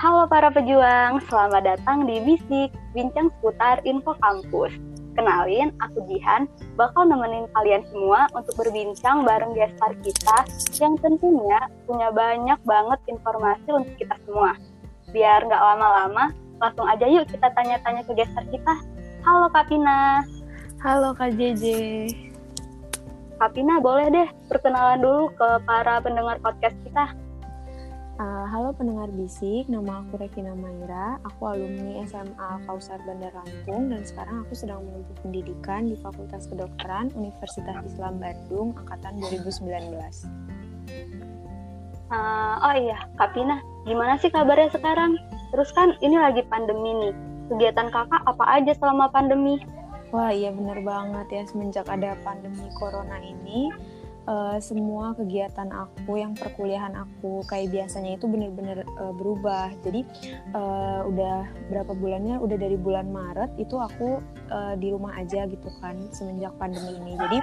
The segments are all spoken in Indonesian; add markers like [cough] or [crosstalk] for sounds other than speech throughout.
Halo para pejuang, selamat datang di Bisik, bincang seputar info kampus. Kenalin, aku Jihan, bakal nemenin kalian semua untuk berbincang bareng gestar kita yang tentunya punya banyak banget informasi untuk kita semua. Biar nggak lama-lama, langsung aja yuk kita tanya-tanya ke gestar kita. Halo Kak Pina. Halo Kak JJ. Kak Pina boleh deh perkenalan dulu ke para pendengar podcast kita. Uh, halo pendengar bisik, nama aku Revina Maira, aku alumni SMA Kausar Bandar Lampung dan sekarang aku sedang menempuh pendidikan di Fakultas Kedokteran Universitas Islam Bandung angkatan 2019. Uh, oh iya, Kak Pina, gimana sih kabarnya sekarang? Terus kan ini lagi pandemi nih, kegiatan kakak apa aja selama pandemi? Wah iya bener banget ya, semenjak ada pandemi corona ini, uh, semua kegiatan aku yang perkuliahan aku kayak biasanya itu bener-bener uh, berubah. Jadi uh, udah berapa bulannya? Udah dari bulan Maret itu aku uh, di rumah aja gitu kan semenjak pandemi ini. Jadi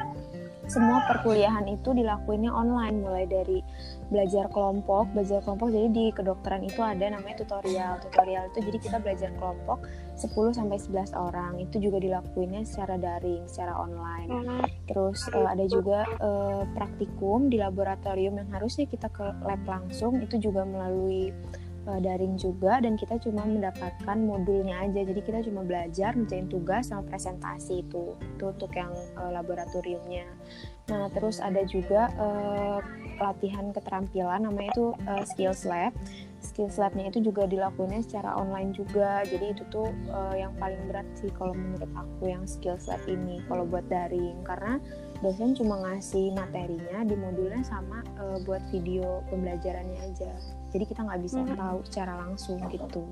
semua perkuliahan itu dilakuinnya online mulai dari belajar kelompok belajar kelompok jadi di kedokteran itu ada namanya tutorial. Tutorial itu jadi kita belajar kelompok 10 sampai 11 orang. Itu juga dilakuinnya secara daring secara online. Terus uh, ada juga uh, praktikum di laboratorium yang harusnya kita ke lab langsung itu juga melalui uh, daring juga dan kita cuma mendapatkan modulnya aja. Jadi kita cuma belajar ngerjain tugas sama presentasi itu itu untuk yang uh, laboratoriumnya. Nah terus ada juga uh, latihan keterampilan namanya itu uh, skills lab skills labnya itu juga dilakukannya secara online juga. Jadi itu tuh uh, yang paling berat sih kalau menurut aku yang skills lab ini kalau buat daring. Karena dosen cuma ngasih materinya di modulnya sama uh, buat video pembelajarannya aja. Jadi kita nggak bisa hmm. tahu secara langsung gitu.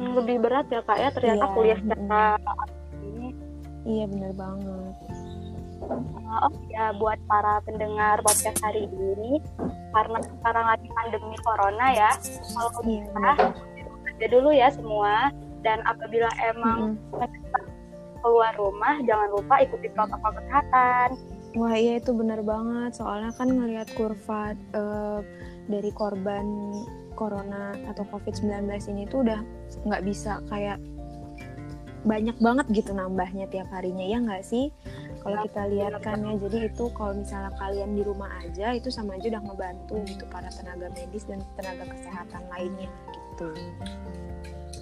Hmm, lebih berat ya kak ya ternyata iya, kuliah secara ini. Iya bener banget uh, oh ya buat para pendengar podcast hari ini. Karena sekarang lagi pandemi corona ya. Kalau iya, bisa aja dulu ya semua. Dan apabila emang hmm. keluar rumah jangan lupa ikuti protokol kesehatan. Wah iya itu benar banget. Soalnya kan ngelihat kurva uh, dari korban corona atau covid-19 ini tuh udah nggak bisa kayak banyak banget gitu nambahnya tiap harinya. Ya nggak sih kalau kita lihat kan ya jadi itu kalau misalnya kalian di rumah aja itu sama aja udah ngebantu gitu para tenaga medis dan tenaga kesehatan lainnya gitu.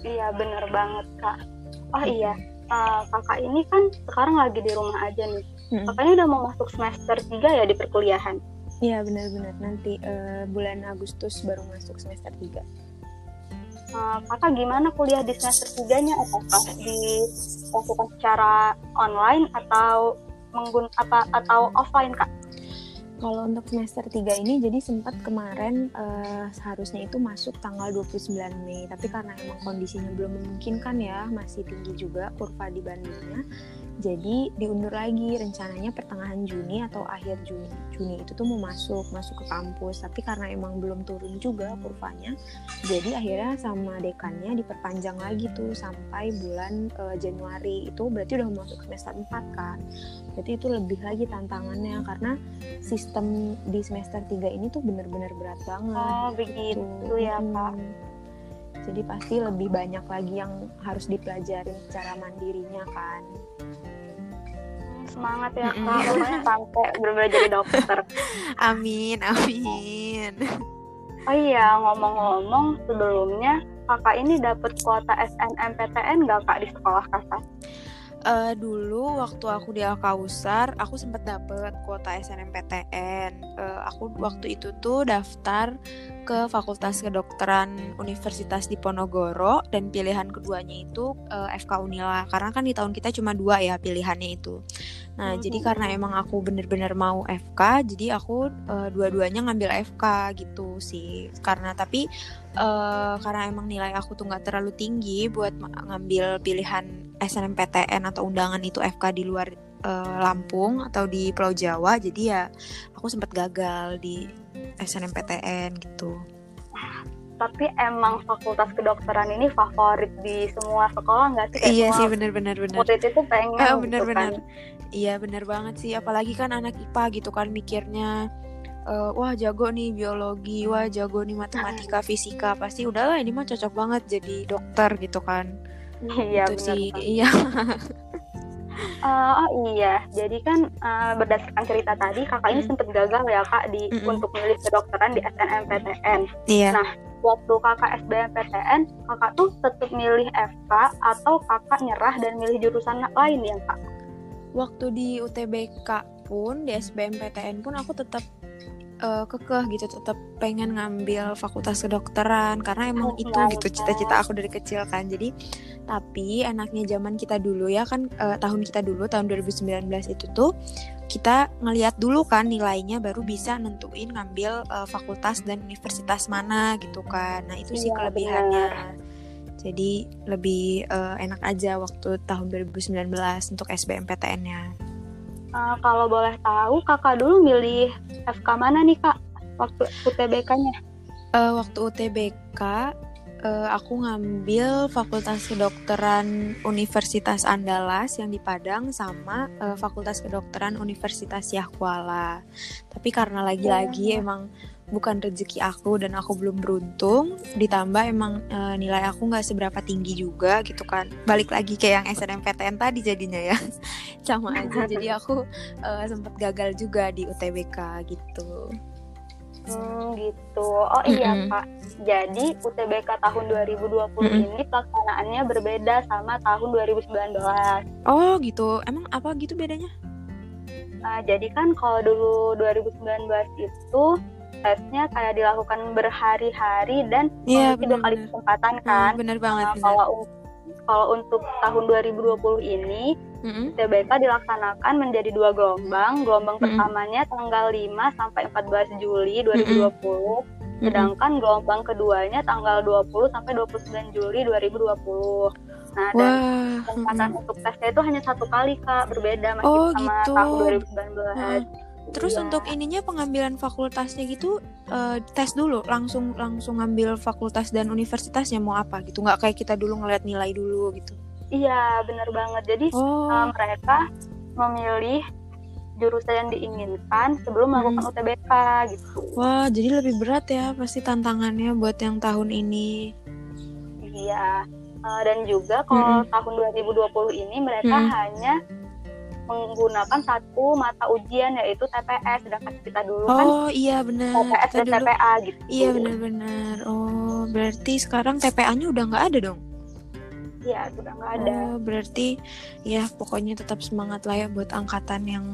Iya bener banget kak. Oh iya. Uh, kakak ini kan sekarang lagi di rumah aja nih. Hmm. kakaknya udah mau masuk semester 3 ya di perkuliahan? Iya benar-benar nanti uh, bulan Agustus baru masuk semester 3 uh, kakak gimana kuliah di semester 3 nya apakah dilakukan secara online atau menggun apa atau offline kak? Kalau untuk semester 3 ini jadi sempat kemarin uh, seharusnya itu masuk tanggal 29 Mei. Tapi karena emang kondisinya belum memungkinkan ya masih tinggi juga kurva di Bandungnya jadi diundur lagi rencananya pertengahan Juni atau akhir Juni. Juni itu tuh mau masuk masuk ke kampus. Tapi karena emang belum turun juga kurvanya jadi akhirnya sama dekannya diperpanjang lagi tuh sampai bulan uh, Januari. Itu berarti udah masuk semester 4 kan? Berarti itu lebih lagi tantangannya karena sistem di semester 3 ini tuh bener-bener berat banget. Oh begitu gitu. ya Pak jadi pasti lebih banyak lagi yang harus dipelajari secara mandirinya kan semangat ya kak. Pokoknya sampai benar-benar jadi dokter. [laughs] Amin amin. Oh iya ngomong-ngomong sebelumnya kakak ini dapat kuota SNMPTN nggak kak di sekolah kakak uh, dulu waktu aku di Alkausar aku sempat dapet kuota SNMPTN uh, eh, aku waktu itu tuh daftar ke Fakultas Kedokteran Universitas Diponegoro dan pilihan keduanya itu uh, FK Unila. Karena kan di tahun kita cuma dua ya pilihannya itu. Nah hmm. jadi karena emang aku bener-bener mau FK jadi aku uh, dua-duanya ngambil FK gitu sih. Karena tapi uh, karena emang nilai aku tuh nggak terlalu tinggi buat ngambil pilihan SNMPTN atau undangan itu FK di luar uh, Lampung atau di Pulau Jawa jadi ya aku sempat gagal di SNMPTN gitu tapi emang fakultas kedokteran ini favorit di semua sekolah nggak sih? Kayak iya sih benar-benar benar. Waktu itu pengen. Eh, benar-benar. Gitu kan. Iya benar banget sih. Apalagi kan anak IPA gitu kan mikirnya uh, wah jago nih biologi wah jago nih matematika fisika pasti udahlah ini mah cocok banget jadi dokter gitu kan iya itu sih iya Uh, [laughs] oh iya, jadi kan uh, berdasarkan cerita tadi kakak ini sempat gagal ya kak di mm -mm. untuk milih kedokteran di SNMPTN. Iya. Nah, waktu kakak SBMPTN, kakak tuh tetap milih FK atau kakak nyerah dan milih jurusan lain ya kak? Waktu di UTBK pun di SBMPTN pun aku tetap uh, kekeh gitu tetap pengen ngambil fakultas kedokteran karena emang oh, itu gitu cita-cita aku dari kecil kan. Jadi tapi enaknya zaman kita dulu ya kan uh, tahun kita dulu tahun 2019 itu tuh kita ngelihat dulu kan nilainya baru bisa nentuin ngambil uh, fakultas dan universitas mana gitu kan. Nah itu sih iya, kelebihannya. jadi lebih uh, enak aja waktu tahun 2019 untuk SBMPTN-nya Uh, kalau boleh tahu, kakak dulu milih FK mana nih kak? Waktu UTBK-nya? Uh, eh, waktu UTBK, uh, eh, aku ngambil Fakultas Kedokteran Universitas Andalas yang di Padang sama uh, Fakultas Kedokteran Universitas Yahkuala. Tapi karena lagi-lagi oh. emang bukan rezeki aku dan aku belum beruntung ditambah emang e, nilai aku nggak seberapa tinggi juga gitu kan balik lagi kayak yang SNMPTN tadi jadinya ya [laughs] sama aja jadi aku e, eh, sempat gagal juga di UTBK gitu Hmm, gitu. Oh iya, mm -hmm. Pak. Jadi UTBK tahun 2020 mm -hmm. ini pelaksanaannya berbeda sama tahun 2019. Oh, gitu. Emang apa gitu bedanya? Nah, jadi kan kalau dulu 2019 itu tesnya kayak dilakukan berhari-hari dan yeah, memiliki dua kali kesempatan hmm, kan. Hmm, bener banget. Nah, kalau kalau untuk tahun 2020 ini mm-hmm. TBK dilaksanakan menjadi dua gelombang. Gelombang mm-hmm. pertamanya tanggal 5 sampai 14 Juli 2020. Mm-hmm. Sedangkan gelombang keduanya tanggal 20 sampai 29 Juli 2020. Nah, dan kesempatan hmm. untuk tesnya itu hanya satu kali kak, berbeda masih oh, sama gitu. tahun 2019. Hmm. Terus ya. untuk ininya pengambilan fakultasnya gitu uh, tes dulu langsung langsung ngambil fakultas dan universitasnya mau apa gitu nggak kayak kita dulu ngeliat nilai dulu gitu. Iya benar banget jadi oh. uh, mereka memilih jurusan yang diinginkan sebelum melakukan hmm. UTBK gitu. Wah jadi lebih berat ya pasti tantangannya buat yang tahun ini. Iya uh, dan juga kalau hmm. tahun 2020 ini mereka hmm. hanya menggunakan satu mata ujian yaitu TPS sedangkan kita dulu oh, kan? Oh iya benar. TPS kita dan dulu, TPA gitu. Iya benar-benar. Oh berarti sekarang TPA-nya udah nggak ada dong? Iya sudah nggak ada. Oh berarti ya pokoknya tetap semangat lah ya buat angkatan yang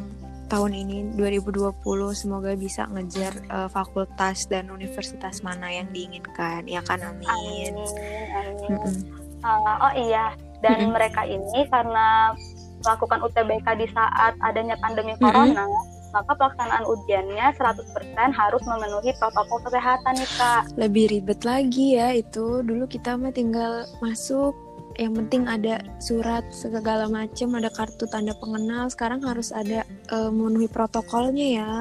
tahun ini 2020 semoga bisa ngejar uh, fakultas dan universitas mana yang diinginkan. Ya kan amin? Amin, amin. Mm -mm. Uh, oh iya dan mm -mm. mereka ini karena melakukan UTBK di saat adanya pandemi corona, mm-hmm. maka pelaksanaan ujiannya 100% harus memenuhi protokol kesehatan nih Kak. Lebih ribet lagi ya itu. Dulu kita mah tinggal masuk yang penting ada surat segala macam, ada kartu tanda pengenal. Sekarang harus ada uh, memenuhi protokolnya ya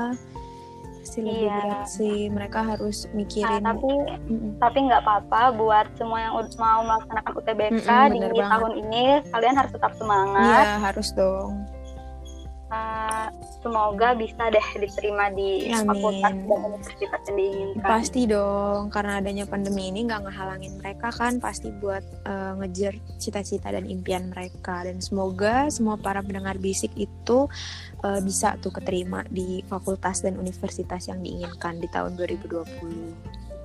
pasti lebih iya. berat sih. Mereka harus mikirin nah, tapi mm tapi nggak apa-apa buat semua yang mau melaksanakan UTBK mm -mm, di tahun ini kalian harus tetap semangat. Iya harus dong uh, semoga bisa deh diterima di Amin. fakultas dan universitas yang diinginkan. Pasti dong, karena adanya pandemi ini nggak ngehalangin mereka kan, pasti buat uh, ngejar cita-cita dan impian mereka. Dan semoga semua para pendengar bisik itu uh, bisa tuh keterima di fakultas dan universitas yang diinginkan di tahun 2020.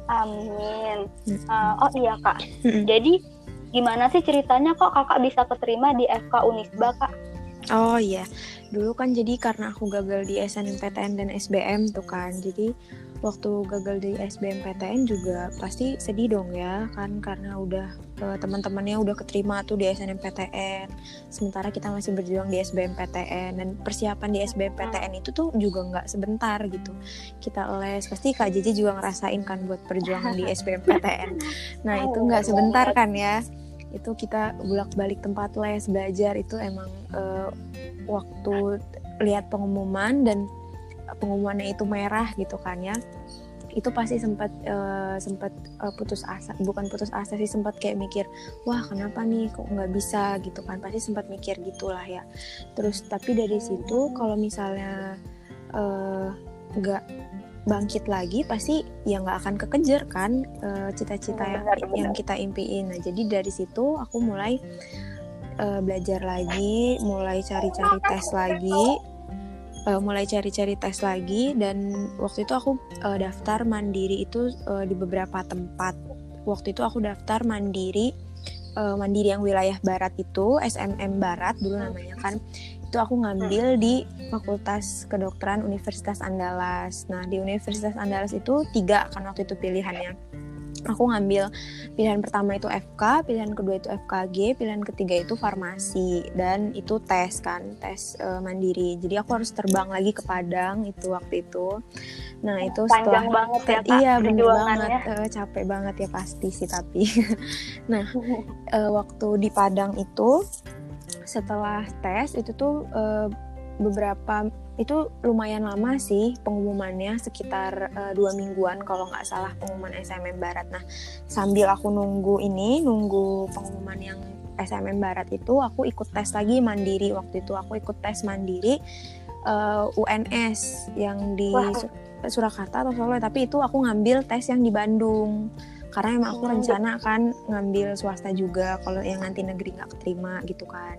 Amin. Uh, oh iya kak, jadi gimana sih ceritanya kok kakak bisa keterima di FK Unisba kak? Oh iya, dulu kan jadi karena aku gagal di SNMPTN dan SBM tuh kan, jadi waktu gagal di SBMPTN juga pasti sedih dong ya kan? Karena udah uh, teman-temannya udah keterima tuh di SNMPTN, sementara kita masih berjuang di SBMPTN dan persiapan di SBMPTN itu tuh juga nggak sebentar gitu. Kita les. Pasti Kak Jiji juga ngerasain kan buat perjuangan di SBMPTN. Nah itu nggak sebentar kan ya itu kita bolak-balik tempat les belajar. Itu emang uh, waktu lihat pengumuman dan pengumumannya itu merah gitu kan ya. Itu pasti sempat uh, sempat uh, putus asa. Bukan putus asa sih sempat kayak mikir wah kenapa nih kok nggak bisa? gitu kan. Pasti sempat mikir gitulah ya. Terus tapi dari situ kalau misalnya nggak bangkit lagi pasti ya nggak akan kekejar kan uh, cita-cita Hmm, yang, benar. yang kita impiin. Nah jadi dari situ aku mulai uh, belajar lagi, mulai cari-cari tes lagi, uh, mulai cari-cari tes lagi dan waktu itu aku uh, daftar mandiri itu uh, di beberapa tempat. Waktu itu aku daftar mandiri uh, mandiri yang wilayah barat itu SMM Barat dulu namanya kan itu aku ngambil di Fakultas Kedokteran Universitas Andalas. Nah di Universitas Andalas itu tiga kan waktu itu pilihannya. Aku ngambil pilihan pertama itu FK, pilihan kedua itu FKG, pilihan ketiga itu farmasi dan itu tes kan, tes uh, mandiri. Jadi aku harus terbang lagi ke Padang itu waktu itu. Nah itu setelah Panjang banget ya, Kak, iya bener banget Eh, capek banget ya pasti sih tapi [laughs] nah [laughs] eh, waktu di Padang itu setelah tes itu tuh eh, beberapa itu lumayan lama sih pengumumannya sekitar eh, dua mingguan kalau nggak salah pengumuman SMM Barat. Nah sambil aku nunggu ini nunggu pengumuman yang SMM Barat itu aku ikut tes lagi mandiri waktu itu aku ikut tes mandiri eh, UNS yang di Wah. Sur- Surakarta atau Solo tapi itu aku ngambil tes yang di Bandung karena emang aku Hmm, rencana kan ngambil swasta juga kalau yang nanti negeri nggak keterima gitu kan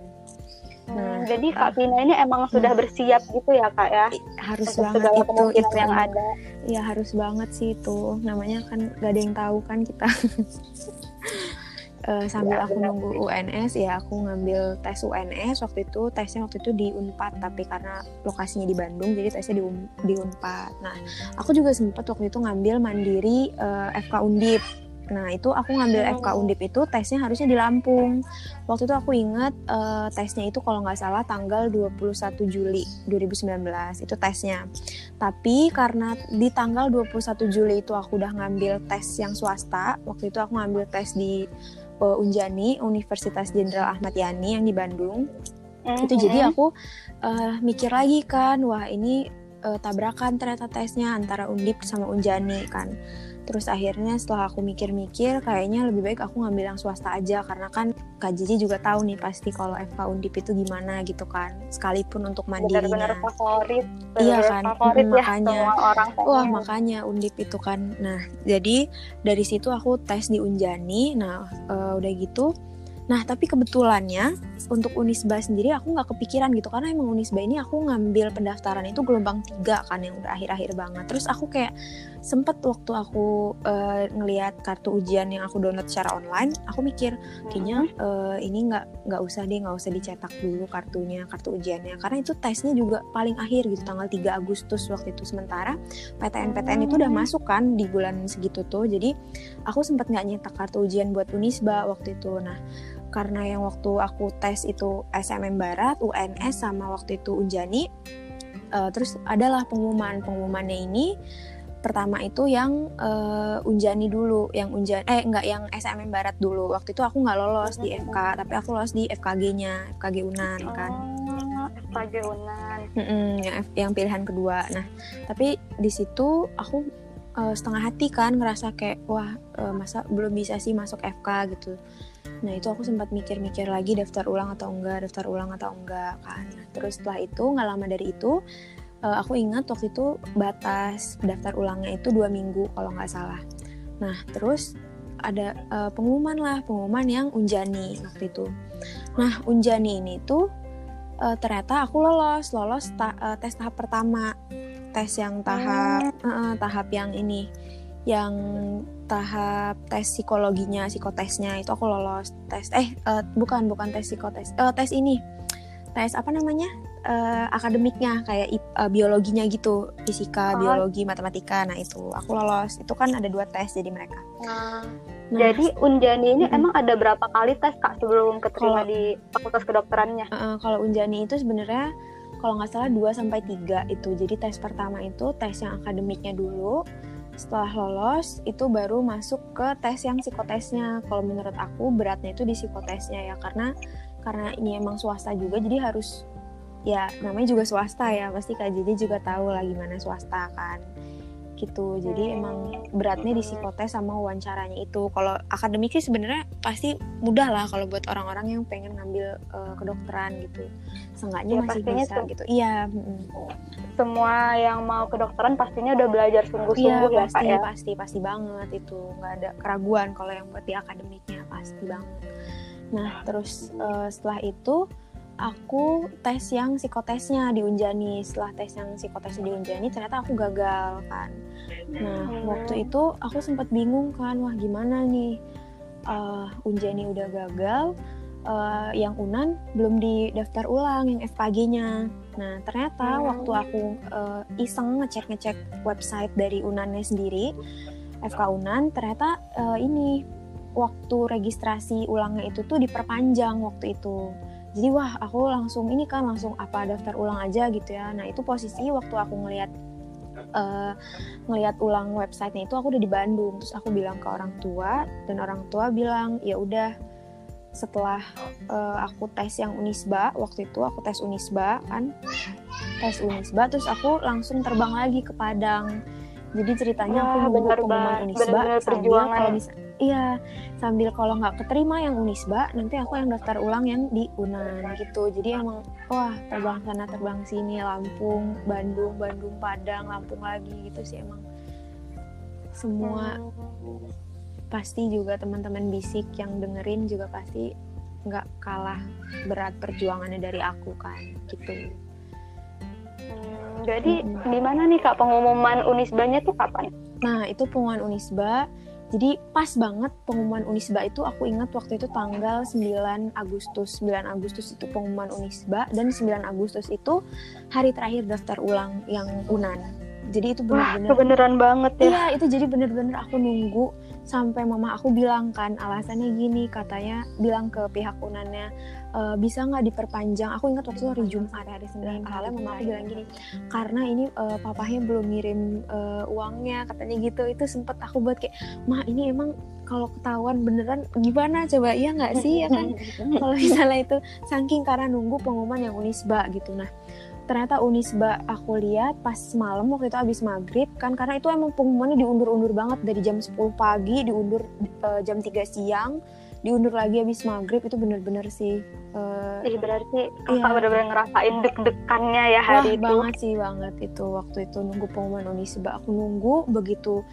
Nah, jadi Kak Vina ini emang sudah bersiap gitu ya Kak ya? Harus Untuk banget segala itu itu yang ada. ya harus banget sih itu. Namanya kan gak ada yang tahu kan kita. [laughs] Eh, sambil Ya, aku benar. nunggu UNS ya aku ngambil tes UNS waktu itu. Tesnya waktu itu di Unpad tapi karena lokasinya di Bandung jadi tesnya di, di Unpad. Nah aku juga sempat waktu itu ngambil mandiri eh, FK Undip nah itu aku ngambil Hmm. FK Undip itu tesnya harusnya di Lampung waktu itu aku ingat eh, tesnya itu kalau nggak salah tanggal 21 Juli 2019 itu tesnya tapi karena di tanggal 21 Juli itu aku udah ngambil tes yang swasta waktu itu aku ngambil tes di uh, Unjani Universitas Jenderal Ahmad Yani yang di Bandung itu Mhm. jadi aku uh, mikir lagi kan wah ini uh, tabrakan ternyata tesnya antara Undip sama Unjani kan terus akhirnya setelah aku mikir-mikir kayaknya lebih baik aku ngambil yang swasta aja karena kan Kak Jiji juga tahu nih pasti kalau FK Undip itu gimana gitu kan sekalipun untuk benar-benar mandirinya favorit, Iya benar-benar kan, favorit mm, ya makanya. orang. Wah pengen. makanya undip itu kan. Nah jadi dari situ aku tes di Unjani. Nah eh, udah gitu. Nah tapi kebetulannya untuk Unisba sendiri aku nggak kepikiran gitu. Karena emang Unisba ini aku ngambil pendaftaran itu gelombang tiga kan yang udah akhir-akhir banget. Terus aku kayak sempet waktu aku eh, ngelihat kartu ujian yang aku download secara online, aku mikir kayaknya eh, ini nggak nggak usah deh nggak usah dicetak dulu kartunya kartu ujiannya. Karena itu tesnya juga paling akhir gitu tanggal 3 Agustus waktu itu. Sementara PTN PTN itu udah Hmm. masuk kan di bulan segitu tuh. Jadi aku sempat nggak nyetak kartu ujian buat Unisba waktu itu. Nah karena yang waktu aku tes itu SMM Barat UNS sama waktu itu Unjani eh, terus adalah pengumuman pengumumannya ini pertama itu yang eh, Unjani dulu, yang Unjani eh enggak yang SMM Barat dulu. Waktu itu aku nggak lolos di FK, tapi aku lolos di FKG-nya, FKG Unan kan. Oh, FKG Unan. Mm-mm, yang yang pilihan kedua. Nah, tapi di situ aku eh, setengah hati kan ngerasa kayak wah masa belum bisa sih masuk FK gitu. Nah itu aku sempat mikir-mikir lagi daftar ulang atau enggak, daftar ulang atau enggak kan. Nah, terus setelah itu nggak lama dari itu eh, aku ingat waktu itu batas daftar ulangnya itu dua minggu kalau nggak salah. Nah terus ada eh, pengumuman lah pengumuman yang Unjani waktu itu. Nah Unjani ini tuh eh, ternyata aku lolos lolos ta- eh, tes tahap pertama tes yang tahap eh, tahap yang ini yang tahap tes psikologinya psikotesnya itu aku lolos tes eh eh, bukan bukan tes psikotes eh, tes ini tes apa namanya Eh, akademiknya kayak eh, biologinya gitu fisika Oh. biologi matematika nah itu aku lolos itu kan ada dua tes jadi mereka Nah, Nah, jadi Unjani ini Mm-mm. emang ada berapa kali tes Kak sebelum keterima Kalau- di Fakultas Kedokterannya? Uh, kalau Unjani itu sebenarnya kalau nggak salah 2 sampai 3 itu. Jadi tes pertama itu tes yang akademiknya dulu. Setelah lolos itu baru masuk ke tes yang psikotesnya. Kalau menurut aku beratnya itu di psikotesnya ya karena karena ini emang swasta juga jadi harus ya namanya juga swasta ya pasti Kak Jadi juga tahu lah gimana swasta kan gitu. Jadi emang beratnya di psikotes sama wawancaranya itu. Kalau akademik sih sebenarnya pasti mudah lah kalau buat orang-orang yang pengen ngambil uh, kedokteran gitu. Seenggaknya ya, masih bisa gitu. Iya semua yang mau kedokteran pastinya udah belajar sungguh-sungguh ya, ya pasti ya? pasti pasti banget itu. Nggak ada keraguan kalau yang buat di akademiknya pasti banget. Nah terus uh, setelah itu aku tes yang psikotesnya di Unjani setelah tes yang psikotesnya di Unjani ternyata aku gagal kan. Nah waktu itu aku sempat bingung kan. Wah gimana nih? Uh, Unjani udah gagal uh, yang Unan belum di daftar ulang yang FKG-nya nah ternyata waktu aku uh, iseng ngecek-ngecek website dari Unannya sendiri FK Unan ternyata uh, ini waktu registrasi ulangnya itu tuh diperpanjang waktu itu jadi wah aku langsung ini kan langsung apa daftar ulang aja gitu ya. Nah itu posisi waktu aku ngelihat uh, ngelihat ulang websitenya itu aku udah di Bandung. Terus aku bilang ke orang tua dan orang tua bilang ya udah setelah uh, aku tes yang Unisba waktu itu aku tes Unisba kan. Tes Unisba terus aku langsung terbang lagi ke Padang. Jadi ceritanya aku nunggu pengumuman Unisba sambil kalau bisa iya sambil kalau nggak keterima yang Unisba nanti aku yang daftar ulang yang di Unan gitu jadi emang wah terbang sana terbang sini Lampung Bandung Bandung Padang Lampung lagi gitu sih emang semua pasti juga teman-teman bisik yang dengerin juga pasti nggak kalah berat perjuangannya dari aku kan gitu hmm, jadi hmm. di mana nih kak pengumuman Unisbanya tuh kapan? Nah itu pengumuman Unisba jadi pas banget pengumuman Unisba itu aku ingat waktu itu tanggal 9 Agustus. 9 Agustus itu pengumuman Unisba dan 9 Agustus itu hari terakhir daftar ulang yang Unan. Jadi itu benar-benar kebenaran banget ya. Iya, itu jadi benar-benar aku nunggu sampai mama aku bilang kan alasannya gini katanya bilang ke pihak Unannya e, bisa nggak diperpanjang? Aku ingat waktu itu hari Jumat hari Senin. Awalnya mama aku bilang gini karena ini uh, papahnya belum ngirim uh, uangnya katanya gitu. Itu sempet aku buat kayak mah ini emang kalau ketahuan beneran gimana? Coba iya nggak sih? Ya kan? Kalau misalnya itu saking karena nunggu pengumuman yang Unisba gitu. Nah ternyata Unisba aku lihat pas malam waktu itu abis maghrib kan karena itu emang pengumumannya diundur-undur banget. Dari jam 10 pagi diundur uh, jam 3 siang diundur lagi abis maghrib. Itu bener-bener sih uh, Ih, berarti kakak iya. bener-bener ngerasain deg-degannya ya hari Wah, itu. banget sih banget itu. Waktu itu nunggu pengumuman Unisba aku nunggu. Begitu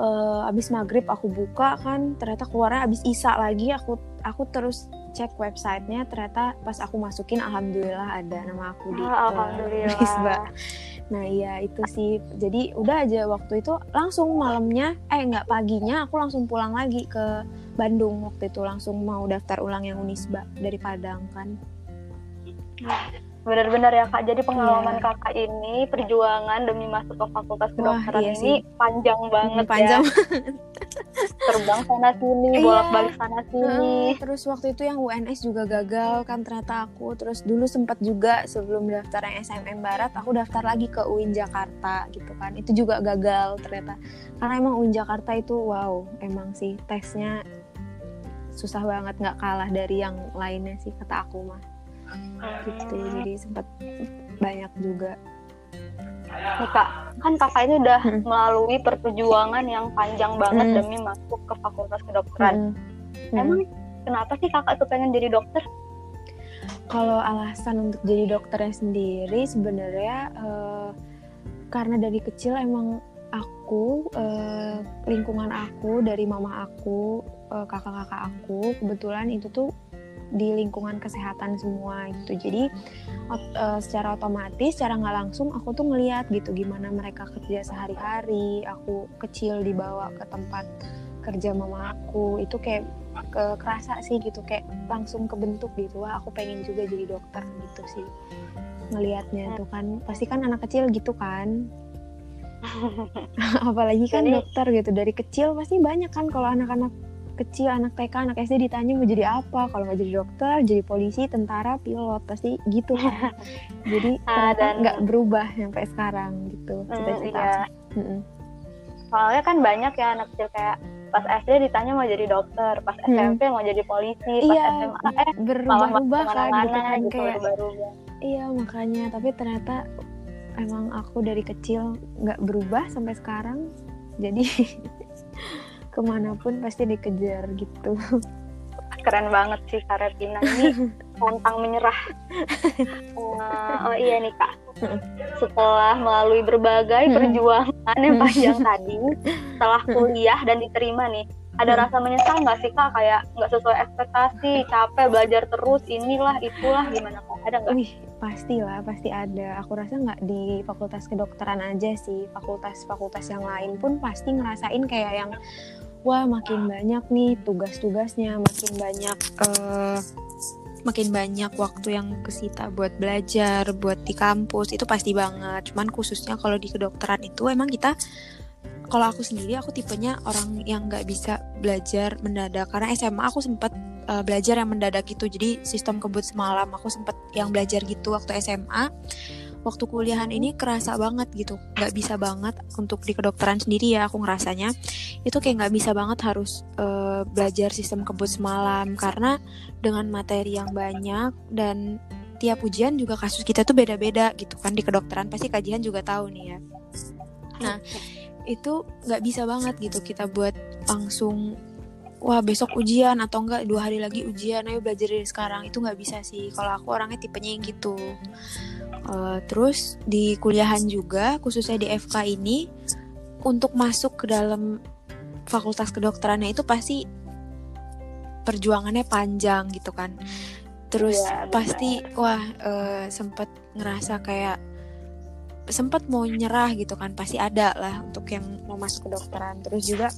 uh, abis maghrib aku buka kan ternyata keluarnya abis isa lagi. Aku aku terus cek websitenya ternyata pas aku masukin alhamdulillah ada nama aku di oh, alhamdulillah. Nah iya itu sih jadi udah aja waktu itu langsung malamnya eh nggak paginya aku langsung pulang lagi ke Bandung waktu itu langsung mau daftar ulang yang Unisba dari Padang kan. Benar-benar ya kak. Jadi pengalaman yeah. kakak ini perjuangan demi masuk ke fakultas kedokteran iya ini panjang banget panjang ya. [laughs] Terbang sana sini, iya. bolak-balik sana sini. Uh, terus waktu itu yang UNS juga gagal kan ternyata aku. Terus dulu sempat juga sebelum daftar yang SMM Barat, aku daftar lagi ke UIN Jakarta gitu kan. Itu juga gagal ternyata. Karena emang UIN Jakarta itu wow, emang sih tesnya susah banget nggak kalah dari yang lainnya sih kata aku mah gitu jadi sempat banyak juga nih kak kan kakak ini udah hmm. melalui perjuangan yang panjang banget hmm. demi masuk ke fakultas kedokteran hmm. Hmm. emang kenapa sih kakak tuh pengen jadi dokter kalau alasan untuk jadi dokternya sendiri sebenarnya uh, karena dari kecil emang aku uh, lingkungan aku dari mama aku uh, kakak-kakak aku kebetulan itu tuh di lingkungan kesehatan semua gitu. Jadi uh, secara otomatis secara nggak langsung aku tuh ngeliat gitu gimana mereka kerja sehari-hari aku kecil dibawa ke tempat kerja mama aku itu kayak ke kerasa sih gitu kayak langsung kebentuk gitu. Wah aku pengen juga jadi dokter gitu sih ngelihatnya tuh kan. Pasti kan anak kecil gitu kan. [laughs] Apalagi kan jadi, dokter gitu dari kecil pasti banyak kan kalau anak-anak kecil anak TK anak SD ditanya mau jadi apa. Kalau nggak jadi dokter jadi polisi tentara pilot. Pasti gitu kan. [laughs] Jadi ah, ternyata nggak berubah sampai sekarang gitu hmm, cita-cita. iya. mm soalnya kan banyak ya anak kecil kayak pas SD ditanya mau jadi dokter, pas hmm. SMP mau jadi polisi, pas iya, SMA eh berubah-ubah kan gitu kan gitu, kayak berubah iya makanya. Tapi ternyata emang aku dari kecil nggak berubah sampai sekarang. Jadi [laughs] ke mana pun pasti dikejar gitu. [laughs] Keren banget sih Karetina. Ini pantang menyerah. Uh, oh iya nih kak. Setelah melalui berbagai perjuangan yang panjang [laughs] tadi setelah kuliah dan diterima nih ada hmm. rasa menyesal nggak sih kak? Kayak nggak sesuai ekspektasi capek belajar terus inilah itulah gimana kak? Ada nggak? Wih pastilah pasti ada. Aku rasa nggak di fakultas kedokteran aja sih. Fakultas-fakultas yang lain pun pasti ngerasain kayak yang wah makin banyak nih tugas-tugasnya makin banyak uh, makin banyak waktu yang kesita buat belajar buat di kampus itu pasti banget. Cuman khususnya kalau di kedokteran itu emang kita kalau aku sendiri aku tipenya orang yang nggak bisa belajar mendadak. Karena SMA aku sempat uh, belajar yang mendadak gitu. Jadi sistem kebut semalam aku sempat yang belajar gitu waktu SMA waktu kuliahan ini kerasa banget gitu. Nggak bisa banget untuk di kedokteran sendiri ya aku ngerasanya. Itu kayak nggak bisa banget harus uh, belajar sistem kebut semalam. Karena dengan materi yang banyak dan tiap ujian juga kasus kita tuh beda-beda gitu kan di kedokteran. Pasti kajian juga tahu nih ya. Nah itu nggak bisa banget gitu kita buat langsung wah besok ujian atau enggak dua hari lagi ujian ayo belajar dari sekarang. Itu nggak bisa sih. Kalau aku orangnya tipenya yang gitu. Uh, terus di kuliahan juga khususnya di FK ini untuk masuk ke dalam fakultas kedokterannya itu pasti perjuangannya panjang gitu kan. Terus ya, pasti wah uh, sempet ngerasa kayak sempat mau nyerah gitu kan. Pasti ada lah untuk yang mau masuk ke dokteran terus juga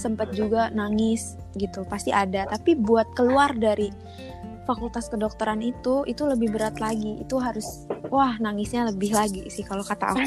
sempat juga nangis gitu pasti ada. Tapi buat keluar dari fakultas kedokteran itu itu lebih berat lagi. Itu harus wah nangisnya lebih lagi sih kalau kata aku.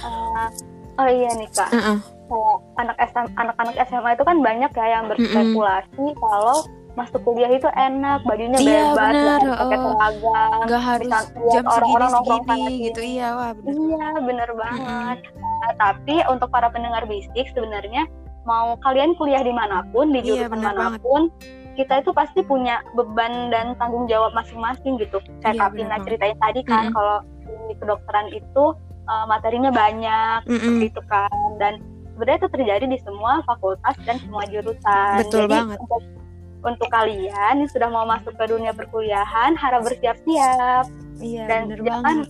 Uh, [laughs] oh iya nih kak. Uh -uh. anak SM anak-anak SMA itu kan banyak ya yang berspekulasi uh -uh. kalau masuk kuliah itu enak bajunya iya, bebas bener. gak pakai seragam nggak harus jam orang-orang segini gitu iya wah bener. iya bener banget hmm. nah, tapi untuk para pendengar bisik sebenarnya mau kalian kuliah di mana pun di iya, jurusan iya, mana pun banget. kita itu pasti punya beban dan tanggung jawab masing-masing gitu kayak iya, Kapina ceritain tadi kan -hmm. kalau di kedokteran itu uh, materinya banyak mm -hmm. gitu kan dan sebenarnya itu terjadi di semua fakultas dan semua jurusan betul Jadi, banget untuk untuk kalian yang sudah mau masuk ke dunia perkuliahan harap bersiap-siap. Iya, dan jangan banget.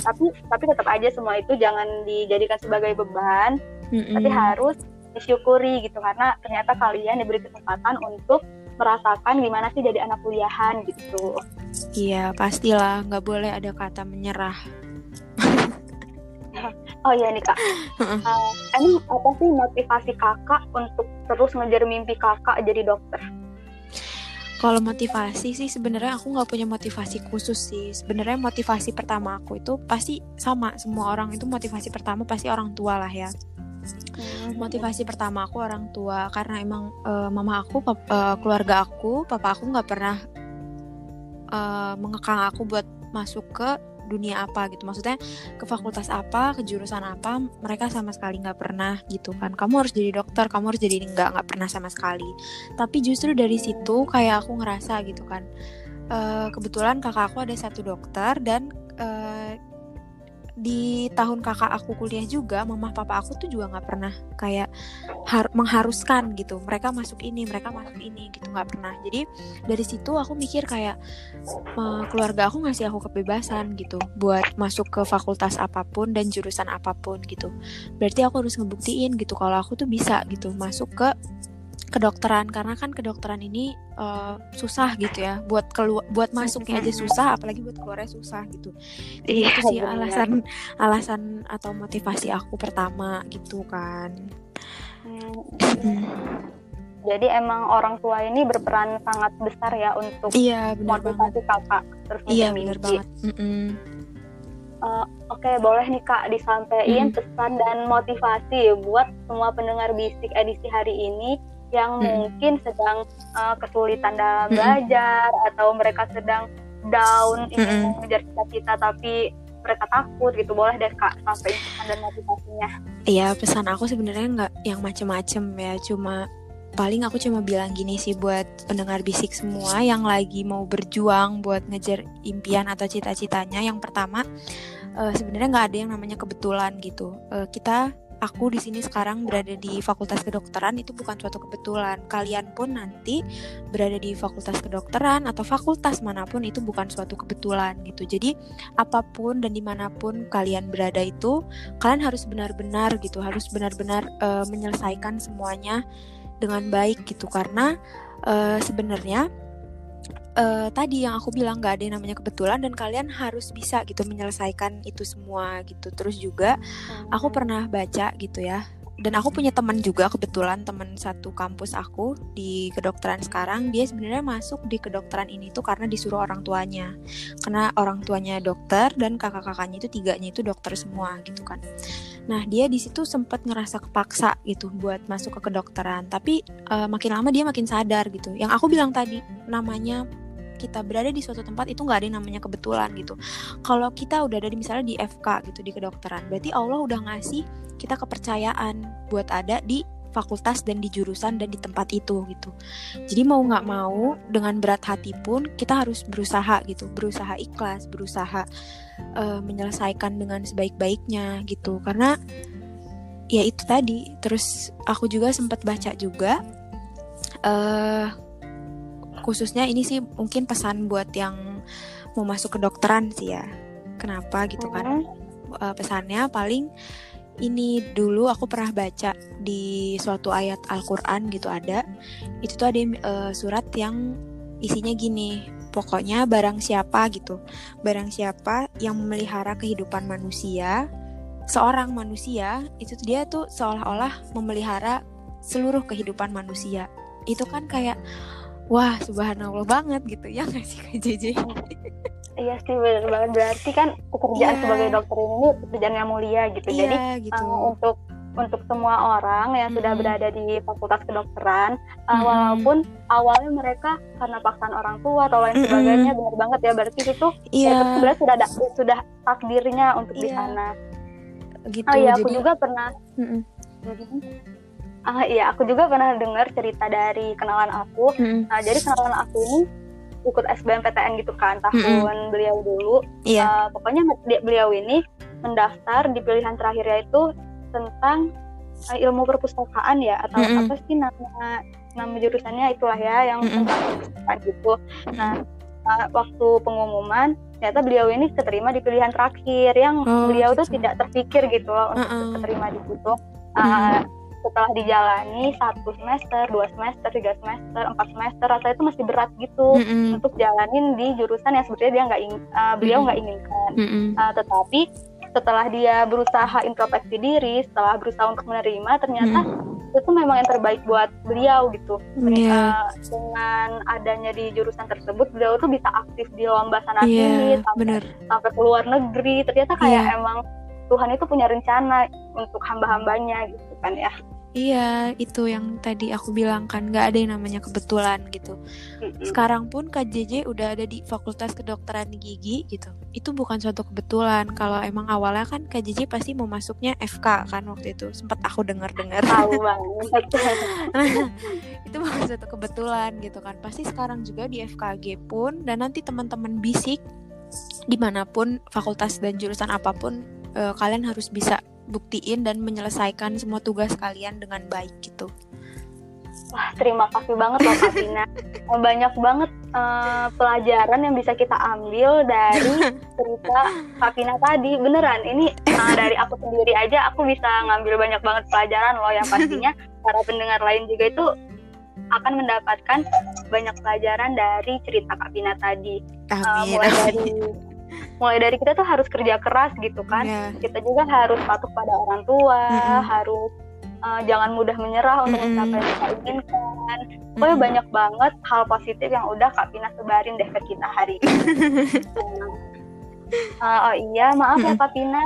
tapi tapi tetap aja semua itu jangan dijadikan sebagai beban mm -mm. tapi harus disyukuri gitu. Karena ternyata kalian diberi kesempatan untuk merasakan gimana sih jadi anak kuliahan gitu. Iya pastilah. Nggak boleh ada kata menyerah. Oh iya nih kak. Uh, ini apa sih motivasi kakak untuk terus ngejar mimpi kakak jadi dokter kalau motivasi sih sebenarnya aku nggak punya motivasi khusus sih. Sebenarnya motivasi pertama aku itu pasti sama semua orang itu motivasi pertama pasti orang tua lah ya. Hmm. Motivasi pertama aku orang tua karena emang uh, mama aku, pap, uh, keluarga aku, papa aku nggak pernah uh, mengekang aku buat masuk ke dunia apa gitu. Maksudnya ke fakultas apa ke jurusan apa mereka sama sekali nggak pernah gitu kan. Kamu harus jadi dokter kamu harus jadi nggak nggak pernah sama sekali. Tapi justru dari situ kayak aku ngerasa gitu kan. Uh, kebetulan kakak aku ada satu dokter dan uh, di tahun kakak aku kuliah juga mama papa aku tuh juga nggak pernah kayak har mengharuskan gitu. Mereka masuk ini mereka masuk ini gitu nggak pernah. Jadi dari situ aku mikir kayak keluarga aku ngasih aku kebebasan gitu buat masuk ke fakultas apa pun dan jurusan apa pun gitu. Berarti aku harus ngebuktiin gitu kalau aku tuh bisa gitu masuk ke kedokteran karena kan kedokteran ini uh, susah gitu ya buat keluar buat masuknya aja susah apalagi buat keluarnya susah gitu jadi iya, itu sih alasan alasan atau motivasi aku pertama gitu kan hmm. jadi emang orang tua ini berperan sangat besar ya untuk iya, motivasi banget. kakak terus iya benar banget mm -mm. Uh, Oke, okay, boleh nih Kak disampaikan hmm. pesan dan motivasi buat semua pendengar bisik edisi hari ini yang hmm. mungkin sedang uh, kesulitan dalam hmm. belajar atau mereka sedang down ingin hmm. mengejar cita-cita tapi mereka takut gitu boleh deh kak sampai pesan dan motivasinya iya pesan aku sebenarnya nggak yang macem-macem ya cuma paling aku cuma bilang gini sih buat pendengar bisik semua yang lagi mau berjuang buat ngejar impian atau cita-citanya. Yang pertama, uh, sebenarnya nggak ada yang namanya kebetulan gitu. Uh, kita aku di sini sekarang berada di Fakultas Kedokteran itu bukan suatu kebetulan. Kalian pun nanti berada di Fakultas Kedokteran atau fakultas mana pun itu bukan suatu kebetulan gitu. Jadi apa pun dan di mana pun kalian berada itu, kalian harus benar-benar gitu, harus benar-benar uh, menyelesaikan semuanya dengan baik gitu. Karena uh, sebenarnya uh, tadi yang aku bilang gak ada yang namanya kebetulan dan kalian harus bisa gitu menyelesaikan itu semua gitu. Terus juga aku pernah baca gitu ya dan aku punya teman juga kebetulan teman satu kampus aku di kedokteran sekarang dia sebenarnya masuk di kedokteran ini tuh karena disuruh orang tuanya. Karena orang tuanya dokter dan kakak-kakaknya itu tiganya itu dokter semua gitu kan. Nah dia di situ sempat ngerasa kepaksa gitu buat masuk ke kedokteran. Tapi uh, makin lama dia makin sadar gitu. Yang aku bilang tadi namanya kita berada di suatu tempat itu nggak ada yang namanya kebetulan gitu. Kalau kita udah ada di misalnya di FK gitu di kedokteran, berarti Allah udah ngasih kita kepercayaan buat ada di fakultas dan di jurusan dan di tempat itu gitu. Jadi mau nggak mau dengan berat hati pun kita harus berusaha gitu, berusaha ikhlas, berusaha uh, menyelesaikan dengan sebaik-baiknya gitu. Karena ya itu tadi. Terus aku juga sempat baca juga uh, khususnya ini sih mungkin pesan buat yang mau masuk ke dokteran sih ya kenapa gitu kan uh, pesannya paling ini dulu aku pernah baca di suatu ayat Al-Qur'an gitu ada. Itu tuh ada uh, surat yang isinya gini. Pokoknya barang siapa gitu. Barang siapa yang memelihara kehidupan manusia, seorang manusia, itu dia tuh seolah-olah memelihara seluruh kehidupan manusia. Itu kan kayak wah subhanallah banget gitu ya nggak sih JJ Iya sih benar banget berarti kan pekerjaan yeah. sebagai dokter ini pekerjaan yang mulia gitu. Yeah, Jadi gitu. Uh, untuk untuk semua orang yang mm. sudah berada di fakultas kedokteran, uh, mm. walaupun awalnya mereka karena paksaan orang tua atau lain sebagainya, mm. benar banget ya berarti itu yeah. itu sebenarnya sudah ada, sudah takdirnya untuk yeah. di iya. sana. Gitu. Oh iya, aku juga pernah. Mm -mm. Ah iya, aku juga pernah dengar cerita dari kenalan aku. Mm. Nah, jadi kenalan aku ini ikut SBMPTN gitu kan tahun mm beliau dulu. Yeah. Iya. Uh, pokoknya beliau ini mendaftar di pilihan terakhirnya itu tentang uh, ilmu perpustakaan ya atau mm apa sih nama nama jurusannya itulah ya yang tentang perpustakaan gitu. Nah, uh, waktu pengumuman ternyata beliau ini keterima di pilihan terakhir yang oh, beliau gitu. tuh tidak terpikir gitu loh untuk uh -uh. keterima di situ. Uh, mm setelah dijalani satu semester, dua semester, tiga semester, empat semester, rasanya itu masih berat gitu mm -hmm. untuk jalanin di jurusan yang sebetulnya dia nggak ingin, uh, beliau nggak mm -hmm. inginkan. Mm -hmm. uh, tetapi setelah dia berusaha introspeksi diri, setelah berusaha untuk menerima, ternyata mm -hmm. itu memang yang terbaik buat beliau gitu. Yeah. Uh, dengan adanya di jurusan tersebut, beliau tuh bisa aktif di lomba sana sini yeah, sampai sampai ke luar negeri. Ternyata kayak yeah. emang Tuhan itu punya rencana untuk hamba-hambanya gitu kan ya. Iya, itu yang tadi aku bilang kan nggak ada yang namanya kebetulan gitu. Sekarang pun KJJ udah ada di Fakultas Kedokteran Gigi gitu. Itu bukan suatu kebetulan. Kalau emang awalnya kan KJJ pasti mau masuknya FK kan waktu itu. Sempat aku dengar-dengar. Tahu [laughs] banget. nah, itu bukan suatu kebetulan gitu kan. Pasti sekarang juga di FKG pun dan nanti teman-teman bisik di mana pun fakultas dan jurusan apa pun uh, kalian harus bisa buktiin dan menyelesaikan semua tugas kalian dengan baik gitu. Wah, terima kasih banget loh Kak. [laughs] Banyak banget uh, pelajaran yang bisa kita ambil dari cerita Kak tadi. Beneran, ini uh, dari aku sendiri aja aku bisa ngambil banyak banget pelajaran loh yang pastinya [laughs] para pendengar lain juga itu akan mendapatkan banyak pelajaran dari cerita Kak Pina tadi. Amin, uh, mulai amin. dari mulai dari kita tuh harus kerja keras gitu kan yeah. kita juga harus patuh pada orang tua mm -hmm. harus uh, jangan mudah menyerah untuk mm -hmm. mencapai yang kita inginkan pokoknya mm -hmm. banyak banget hal positif yang udah Kak Pina sebarin deh ke kita hari ini uh, [laughs] oh iya maaf mm -hmm. ya Kak Pina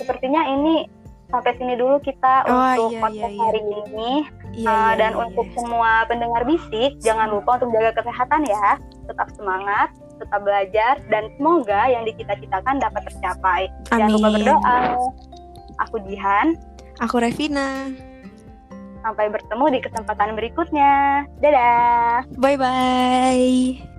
sepertinya ini sampai sini dulu kita oh, untuk iya, podcast iya, iya. hari ini iya, uh, iya, dan iya, untuk iya. semua pendengar bisik jangan lupa untuk jaga kesehatan ya tetap semangat tetap belajar, dan semoga yang dicita-citakan dapat tercapai. Amin. Jangan lupa berdoa. Aku Jihan. Aku Revina. Sampai bertemu di kesempatan berikutnya. Dadah. Bye bye.